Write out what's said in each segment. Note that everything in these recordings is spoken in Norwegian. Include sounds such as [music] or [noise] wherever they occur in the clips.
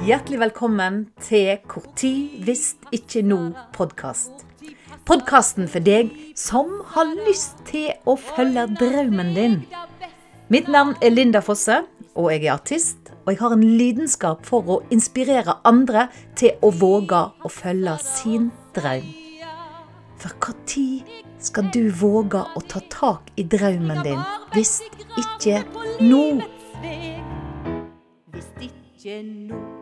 Hjertelig velkommen til Hvor tid hvis ikke nå-podkast. Podkasten for deg som har lyst til å følge drømmen din. Mitt navn er Linda Fosse, og jeg er artist. Og jeg har en lidenskap for å inspirere andre til å våge å følge sin drøm. For når skal du våge å ta tak i drømmen din hvis ikke nå? Hvis ikke nå.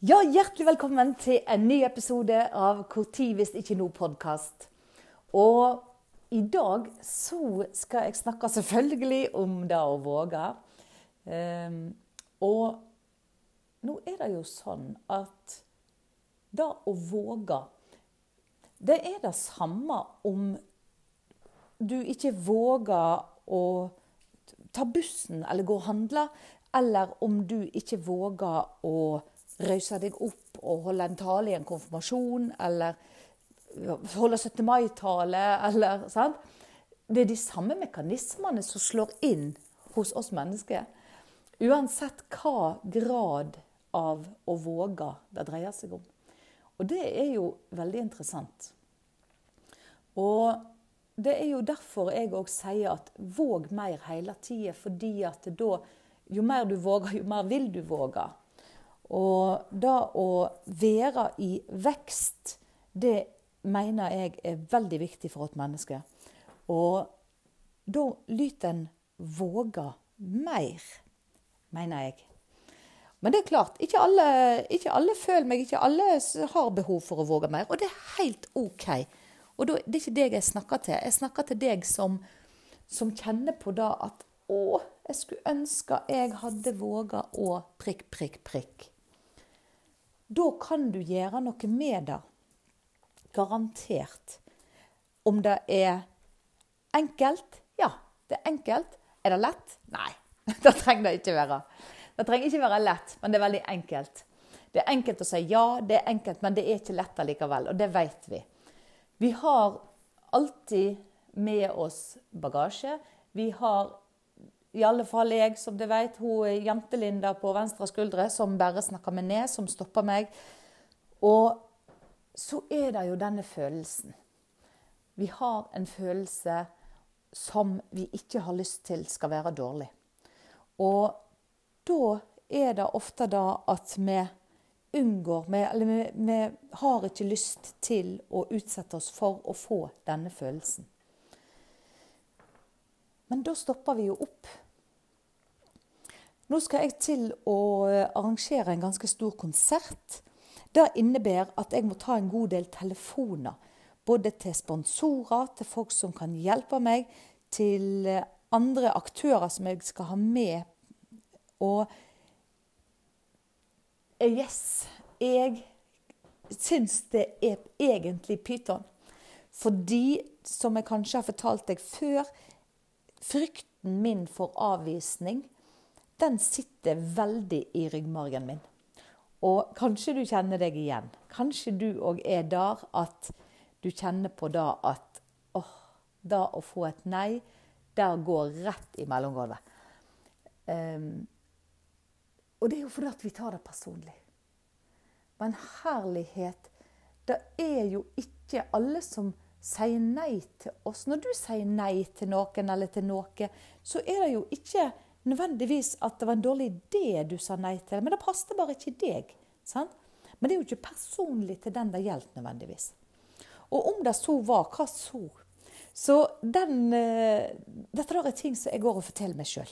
Ja, hjertelig velkommen til en ny episode av Hvor tid hvis ikke nå-podkast. Og i dag så skal jeg snakke selvfølgelig om det å våge. Um, og nå er det jo sånn at det å våge Det er det samme om du ikke våger å ta bussen eller gå og handle, eller om du ikke våger å røyse deg opp og holde en tale i en konfirmasjon, eller holde 17. mai-tale, eller sant? Det er de samme mekanismene som slår inn hos oss mennesker. Uansett hva grad av å våge det dreier seg om. Og det er jo veldig interessant. Og det er jo derfor jeg òg sier at våg mer hele tida, fordi at da Jo mer du våger, jo mer vil du våge. Og det å være i vekst, det mener jeg er veldig viktig for et menneske. Og da lyter en våge mer, mener jeg. Men det er klart, ikke alle, ikke alle, føler meg, ikke alle har behov for å våge mer. Og det er helt OK. Og da, det er ikke deg jeg snakker til. Jeg snakker til deg som, som kjenner på det at å, jeg skulle ønske jeg hadde våga å prikk, prikk, prikk. Da kan du gjøre noe med det. Garantert. Om det er enkelt? Ja, det er enkelt. Er det lett? Nei, [laughs] det trenger det ikke være. Det trenger ikke være lett, men det er veldig enkelt. Det er enkelt å si ja, det er enkelt, men det er ikke lett allikevel. Og det vet vi. Vi har alltid med oss bagasje. Vi har i alle fall jeg, som du vet, hun jentelinda på venstre skuldre som bare snakker meg ned, som stopper meg. Og så er det jo denne følelsen. Vi har en følelse som vi ikke har lyst til skal være dårlig. Og da er det ofte da at vi unngår vi, Eller vi, vi har ikke lyst til å utsette oss for å få denne følelsen. Men da stopper vi jo opp. Nå skal jeg til å eh, arrangere en ganske stor konsert. Det innebærer at jeg må ta en god del telefoner. Både til sponsorer, til folk som kan hjelpe meg, til eh, andre aktører som jeg skal ha med. Og eh, yes, jeg syns det er egentlig pyton. Fordi, som jeg kanskje har fortalt deg før, frykten min for avvisning, den sitter veldig i ryggmargen min. Og kanskje du kjenner deg igjen. Kanskje du òg er der at du kjenner på da at åh, da å få et nei, der går rett i mellomgulvet. Um, og det er jo fordi at vi tar det personlig. Men herlighet, det er jo ikke alle som sier nei til oss. Når du sier nei til noen eller til noe, så er det jo ikke nødvendigvis at det var en dårlig idé du sa nei til, men det passet bare ikke deg. Sant? Men det er jo ikke personlig til den det gjelder, nødvendigvis. Og om det så var, hva så? Så den, uh, dette er ting som jeg går og forteller meg sjøl.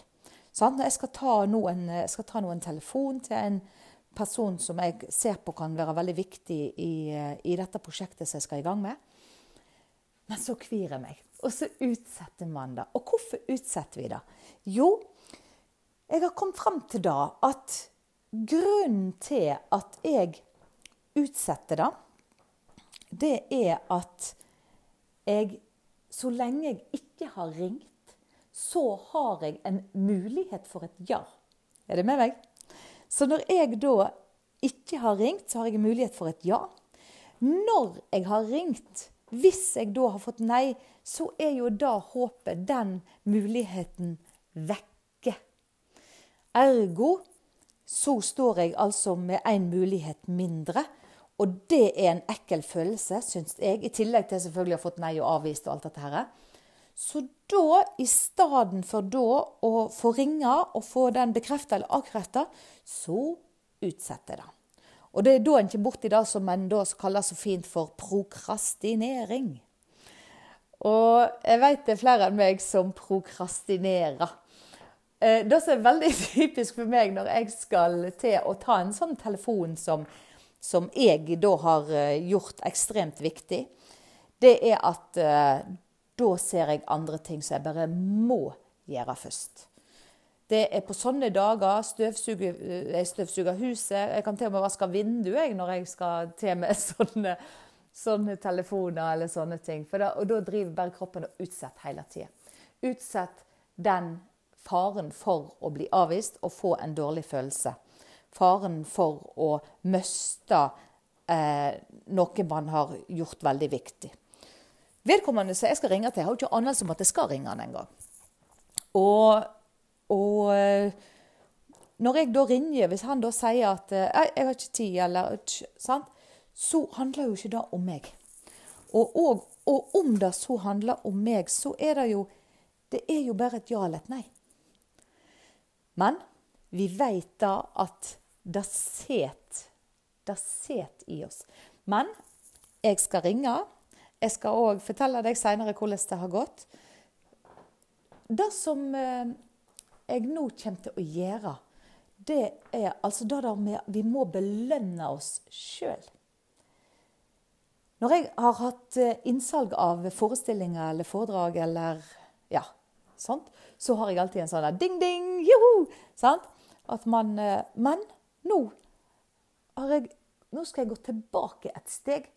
Jeg skal ta, noen, skal ta noen telefon til en person som jeg ser på kan være veldig viktig i, eh, i dette prosjektet som jeg skal i gang med. Men så kvir jeg meg. Og så utsetter man det. Og hvorfor utsetter vi det? Jo, jeg har kommet fram til da at grunnen til at jeg utsetter det, det er at jeg Så lenge jeg ikke har ringt, så har jeg en mulighet for et ja. Er det med meg? Så når jeg da ikke har ringt, så har jeg en mulighet for et ja. Når jeg har ringt, hvis jeg da har fått nei, så er jo da håpet, den muligheten, vekke. Ergo så står jeg altså med én mulighet mindre. Og det er en ekkel følelse, syns jeg. I tillegg til selvfølgelig å ha fått nei og avvist og alt dette her. Så da, i stedet for da å få ringe og få den bekrefta eller avkrefta, så utsetter jeg det. Og det er da en kommer borti det som en da kaller så fint for prokrastinering. Og jeg vet det er flere enn meg som prokrastinerer. Eh, det som er veldig [laughs] typisk for meg når jeg skal til å ta en sånn telefon som, som jeg da har eh, gjort ekstremt viktig, det er at eh, da ser jeg andre ting som jeg bare må gjøre først. Det er på sånne dager støvsuger, jeg støvsuger huset. Jeg kan til og med vaske vinduet når jeg skal til med [laughs] sånne, sånne telefoner eller sånne ting. Da, og da driver bare kroppen og utsetter hele tida. Utsett den faren for å bli avvist og få en dårlig følelse. Faren for å miste eh, noe man har gjort veldig viktig. Vedkommende som jeg skal ringe til, har jo ikke anelse om at jeg skal ringe han engang. Og, og eh, når jeg da ringer, hvis han da sier at eh, 'jeg har ikke tid', eller sant, så handler jo ikke det om meg. Og, og, og, om det så handler om meg, så er det jo det er jo bare et ja eller et nei. Men vi vet da at det set, det set i oss. Men jeg skal ringe. Jeg skal òg fortelle deg seinere hvordan det har gått. Det som eh, jeg nå kommer til å gjøre, det er altså det der med vi må belønne oss sjøl. Når jeg har hatt eh, innsalg av forestillinger eller foredrag eller ja, sånt, så har jeg alltid en sånn ding-ding, joho! Sant? At man eh, Men nå, jeg, nå skal jeg gå tilbake et steg.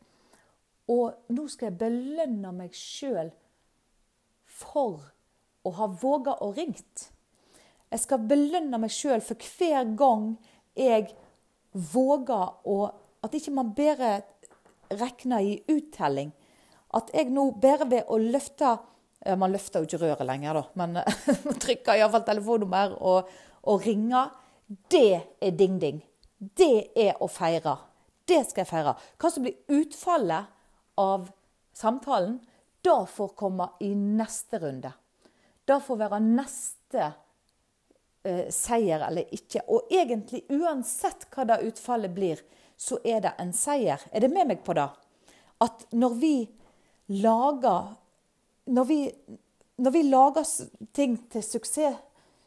Og nå skal jeg belønne meg sjøl for å ha våga å ringt. Jeg skal belønne meg sjøl for hver gang jeg våger å At ikke man bare regner i uttelling. At jeg nå bare ved å løfte man løfter jo ikke røret lenger, da, men [laughs] man trykker iallfall telefonnummer og, og ringer. Det er ding-ding. Det er å feire. Det skal jeg feire. Hva som blir utfallet av samtalen, da får komme i neste runde. Da får være neste eh, seier eller ikke. Og egentlig, uansett hva det utfallet blir, så er det en seier. Er det med meg på det? At når vi lager når vi, når vi lager ting til suksess,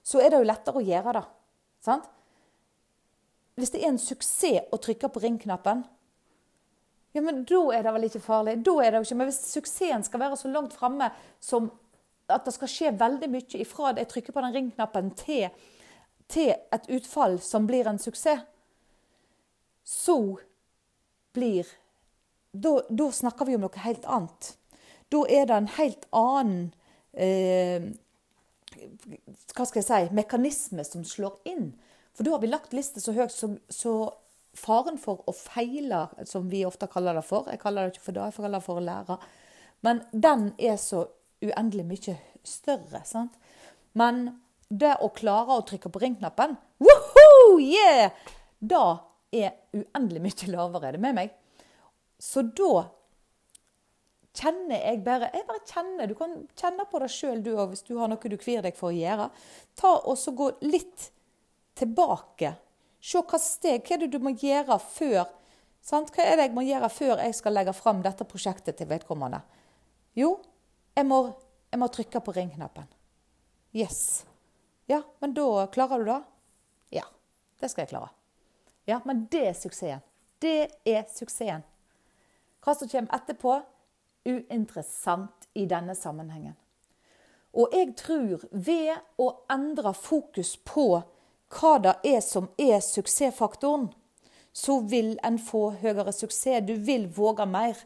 så er det jo lettere å gjøre det. Sant? Hvis det er en suksess å trykke på ringknappen, ja, men da er det vel ikke farlig. Da er det jo ikke, Men hvis suksessen skal være så langt framme som at det skal skje veldig mye ifra jeg trykker på den ringknappen til, til et utfall som blir en suksess, så blir da, snakker vi om noe helt annet. Da er det en helt annen eh, hva skal jeg si, mekanisme som slår inn. For da har vi lagt lista så høyt, så, så, faren for å feile, som vi ofte kaller det for Jeg kaller det ikke for det, jeg kaller det for å lære. Men den er så uendelig mye større. sant? Men det å klare å trykke på ringknappen, woohoo, yeah! Da er uendelig mye lavere. Er det med meg? Så da kjenner jeg bare Jeg bare kjenner. Du kan kjenne på det sjøl, du òg, hvis du har noe du kvier deg for å gjøre. Ta og så Gå litt tilbake. Se hva steg hva er det du må gjøre før sant? Hva er det jeg må gjøre før jeg skal legge fram dette prosjektet til vedkommende? Jo, jeg må, jeg må trykke på ringknappen. Yes. Ja, men da klarer du det? Ja, det skal jeg klare. Ja, men det er suksessen. Det er suksessen. Hva som kommer etterpå, uinteressant i denne sammenhengen. Og jeg tror ved å endre fokus på hva det er som er suksessfaktoren, så vil en få høyere suksess. Du vil våge mer.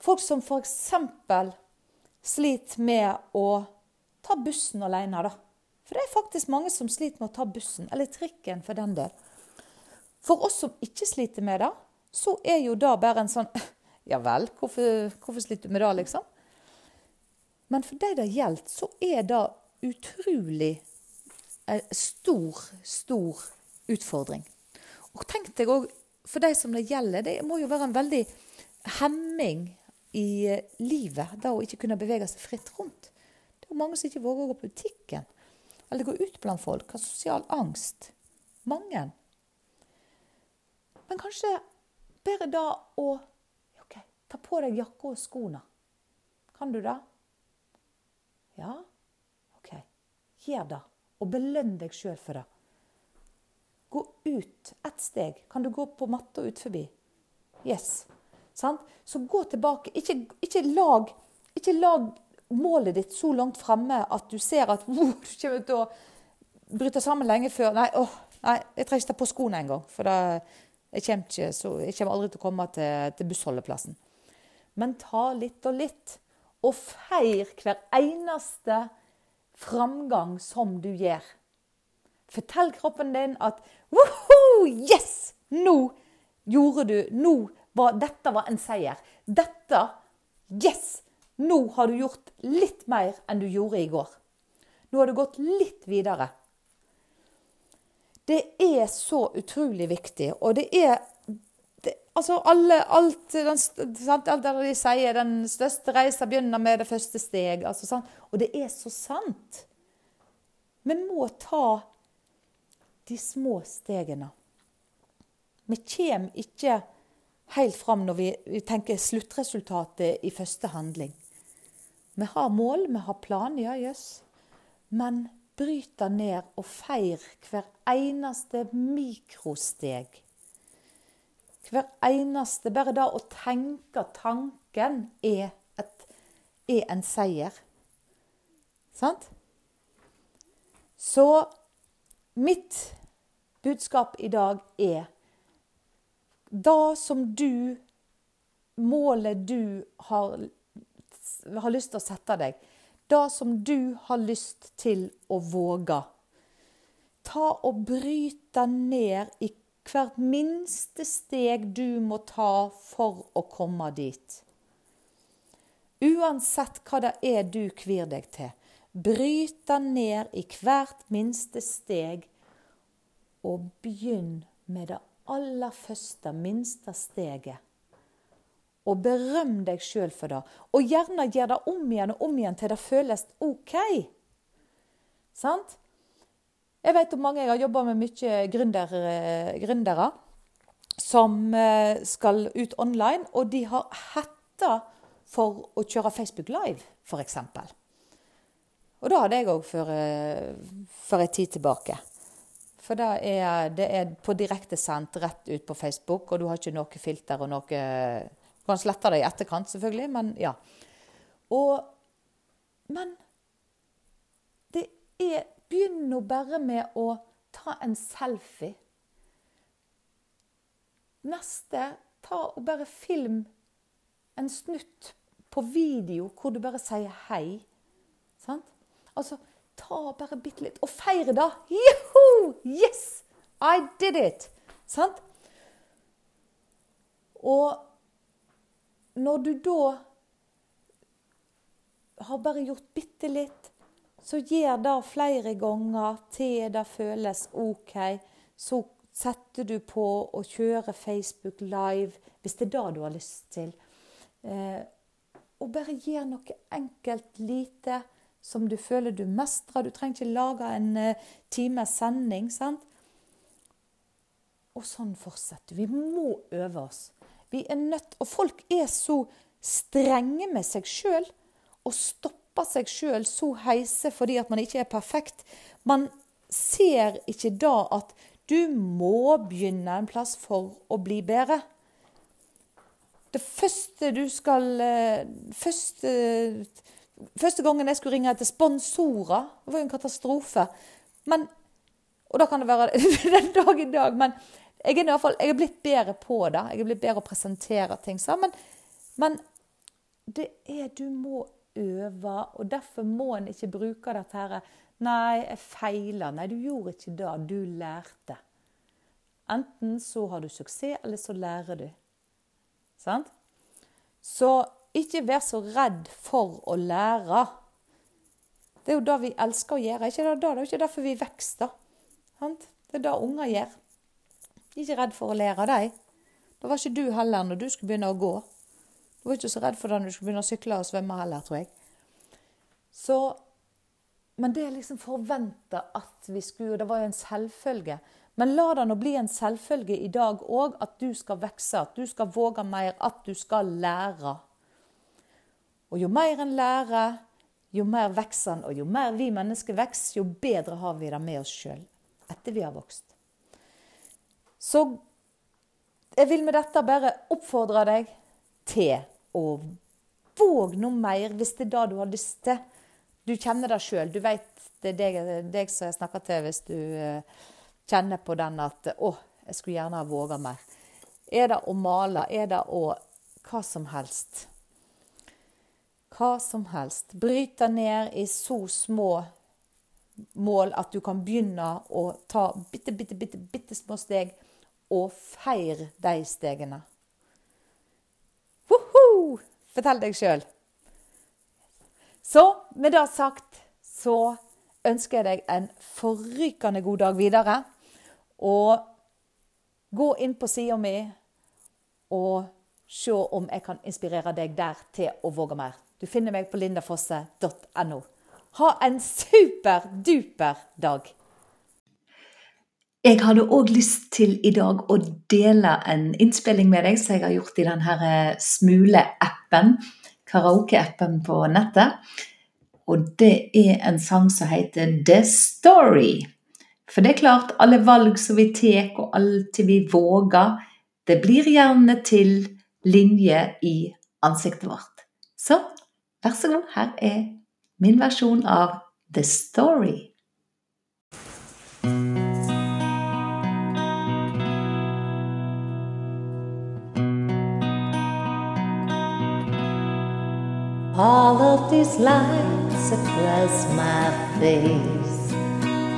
Folk som f.eks. sliter med å ta bussen alene, da. For det er faktisk mange som sliter med å ta bussen, eller trikken for den del. For oss som ikke sliter med det, så er jo det bare en sånn [laughs] ja vel, hvorfor, hvorfor sliter du med det, liksom? Men for de det gjelder, så er det utrolig eh, stor, stor utfordring. Og tenk deg òg, for de som det gjelder, det må jo være en veldig hemming i eh, livet, da å ikke kunne bevege seg fritt rundt. Det er jo mange som ikke våger å gå på butikken eller gå ut blant folk. Har sosial angst. Mange. Men kanskje bedre da å ok, ta på deg jakka og skoene. Kan du det? Ja? OK. Gjør det. Og belønn deg sjøl for det. Gå ut ett steg. Kan du gå på matta ut forbi? Yes. Sant? Så gå tilbake. Ikke, ikke, lag, ikke lag målet ditt så langt fremme at du ser at [laughs] oh, du kommer til å bryte sammen lenge før. Nei, åh, nei jeg trenger ikke ta på skoene engang. For da, jeg, kommer ikke, så, jeg kommer aldri til å komme til, til bussholdeplassen. Men ta litt og litt. Og feir hver eneste framgang som du gjør. Fortell kroppen din at Woho! Yes! Nå gjorde du Nå var Dette var en seier. Dette Yes! Nå har du gjort litt mer enn du gjorde i går. Nå har du gått litt videre. Det er så utrolig viktig, og det er det, altså alle, alt, den, sant, alt det de sier, den største reisa begynner med det første steg. Altså, sant? Og det er så sant. Vi må ta de små stegene. Vi kommer ikke helt fram når vi, vi tenker sluttresultatet i første handling. Vi har mål, vi har plan, ja jøss. Men bryt det ned og feir hver eneste mikrosteg. Hver eneste Bare det å tenke tanken er, et, er en seier. Sant? Så mitt budskap i dag er det som du Målet du har, har lyst til å sette deg. Det som du har lyst til å våge. Ta og bryt deg ned i hvert minste steg du må ta for å komme dit. Uansett hva det er du kvir deg til, bryt deg ned i hvert minste steg og begynn med det aller første, minste steget. Og berøm deg sjøl for det. Og gjerne gjør det om igjen og om igjen til det føles OK. Sant? Jeg vet om mange jeg har jobba med mye gründer, eh, gründere som eh, skal ut online, og de har hetta for å kjøre Facebook Live, f.eks. Og da hadde jeg òg for, eh, for en tid tilbake. For det er, det er på direktesendt rett ut på Facebook, og du har ikke noe filter og noe Du kan slette det i etterkant, selvfølgelig, men ja. Og Men det er Begynn nå bare med å ta en selfie. Neste ta og bare film en snutt på video hvor du bare sier hei. Sant? Altså, ta bare bitte litt Og feire det! Joho! Yes! I did it! Sant? Og når du da har bare gjort bitte litt, så gjør det flere ganger til det føles OK. Så setter du på å kjøre Facebook Live, hvis det er det du har lyst til. Eh, og bare gjør noe enkelt, lite som du føler du mestrer. Du trenger ikke lage en uh, times sending. sant? Og sånn fortsetter vi. må øve oss. Vi er nødt, Og folk er så strenge med seg sjøl og stopper seg sjøl så heise fordi at man ikke er perfekt. Man ser ikke da at du må begynne en plass for å bli bedre. Det første du skal eh, første Første gangen jeg skulle ringe etter sponsorer, det var jo en katastrofe. Men, og da kan det være [laughs] den dag i dag. Men jeg er, fall, jeg er blitt bedre på det. Jeg er blitt bedre å presentere ting Men, Men det er Du må øve, og derfor må en ikke bruke dette her Nei, jeg feila. Nei, du gjorde ikke det. Du lærte. Enten så har du suksess, eller så lærer du. Sant? Så ikke vær så redd for å lære. Det er jo det vi elsker å gjøre. Ikke det, det er jo ikke derfor vi vokser, Det er det unger gjør. Ikke redd for å lære de. Da var ikke du heller når du skulle begynne å gå. Du var ikke så redd for det når du skulle begynne å sykle og svømme heller, tror jeg. Så, men det er liksom forventa at vi skulle, det var jo en selvfølge. Men la det nå bli en selvfølge i dag òg at du skal vokse, at du skal våge mer, at du skal lære. Og jo mer en lærer, jo mer vokser en, og jo mer vi mennesker vokser, jo bedre har vi det med oss sjøl etter vi har vokst. Så jeg vil med dette bare oppfordre deg til å våge noe mer, hvis det er det du har lyst til. Du kjenner det sjøl. Du vet det er deg, deg, som jeg snakker til hvis du uh, kjenner på den at 'Å, jeg skulle gjerne ha våga mer'. Er det å male? Er det å Hva som helst. Hva som helst. Bryt det ned i så små mål at du kan begynne å ta bitte, bitte, bitte, bitte små steg og feire de stegene. Woho! Fortell deg sjøl. Så med det sagt så ønsker jeg deg en forrykende god dag videre. Og gå inn på sida mi og se om jeg kan inspirere deg der til å våge mer. Du finner meg på lindafosse.no. Ha en superduper dag! Jeg hadde òg lyst til i dag å dele en innspilling med deg som jeg har gjort i denne eh, Smule-appen, karaoke-appen på nettet. Og det er en sang som heter The Story. For det er klart, alle valg som vi tar, og alt vi våger, det blir gjerne til linje i ansiktet vårt. Så vær så god, her er min versjon av The Story. All of these lines across my face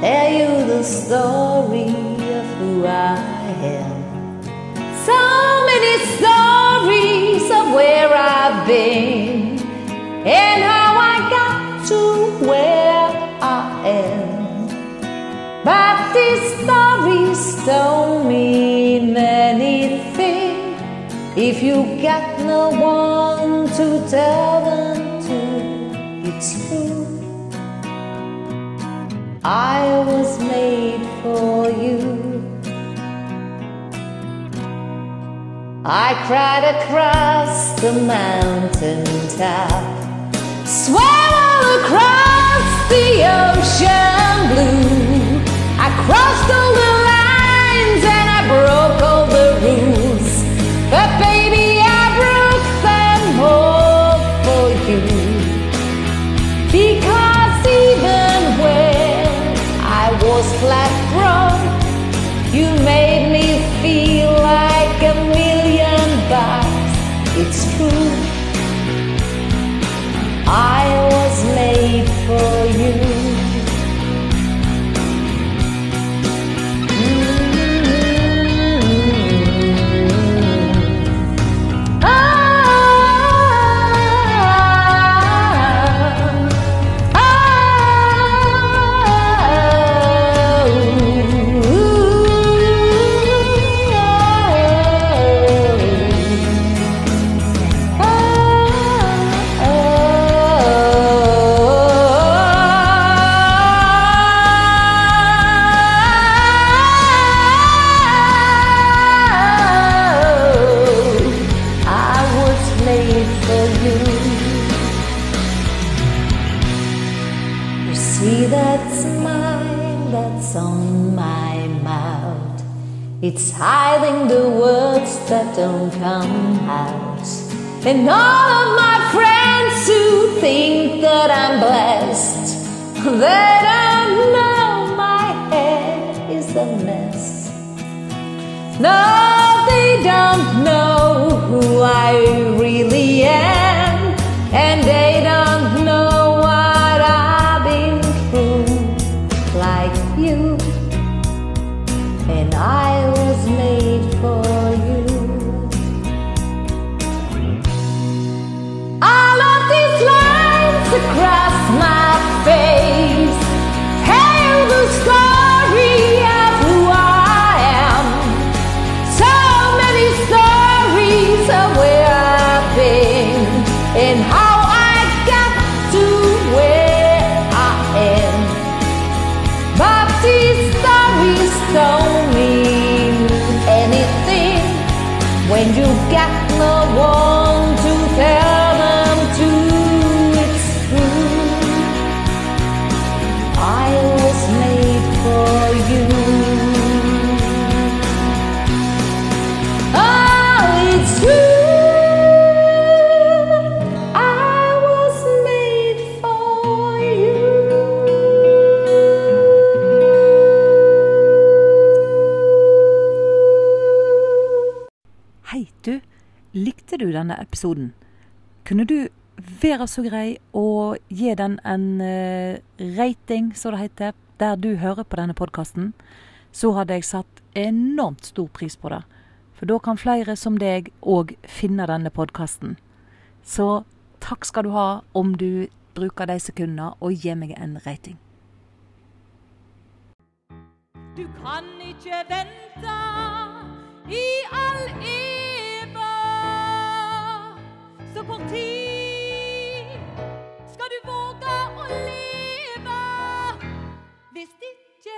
tell you the story of who I am. So many stories of where I've been and how I got to where I am. But these stories don't mean anything if you got no one to tell them to. It's true. I was made for you. I cried across the mountain top, swam all across the ocean blue. I crossed all the lines and I broke all the rules, but baby, And all of my friends who think that I'm blessed, they don't know my head is a mess. No, they don't know who I really am, episoden? Kunne du være så grei å gi den en eh, rating, som det heter, der du hører på denne podkasten? Så hadde jeg satt enormt stor pris på det. For da kan flere som deg òg finne denne podkasten. Så takk skal du ha om du bruker de sekundene og gir meg en rating. Du kan ikke vente i all eneste parti. Skal du våge å leve hvis ikke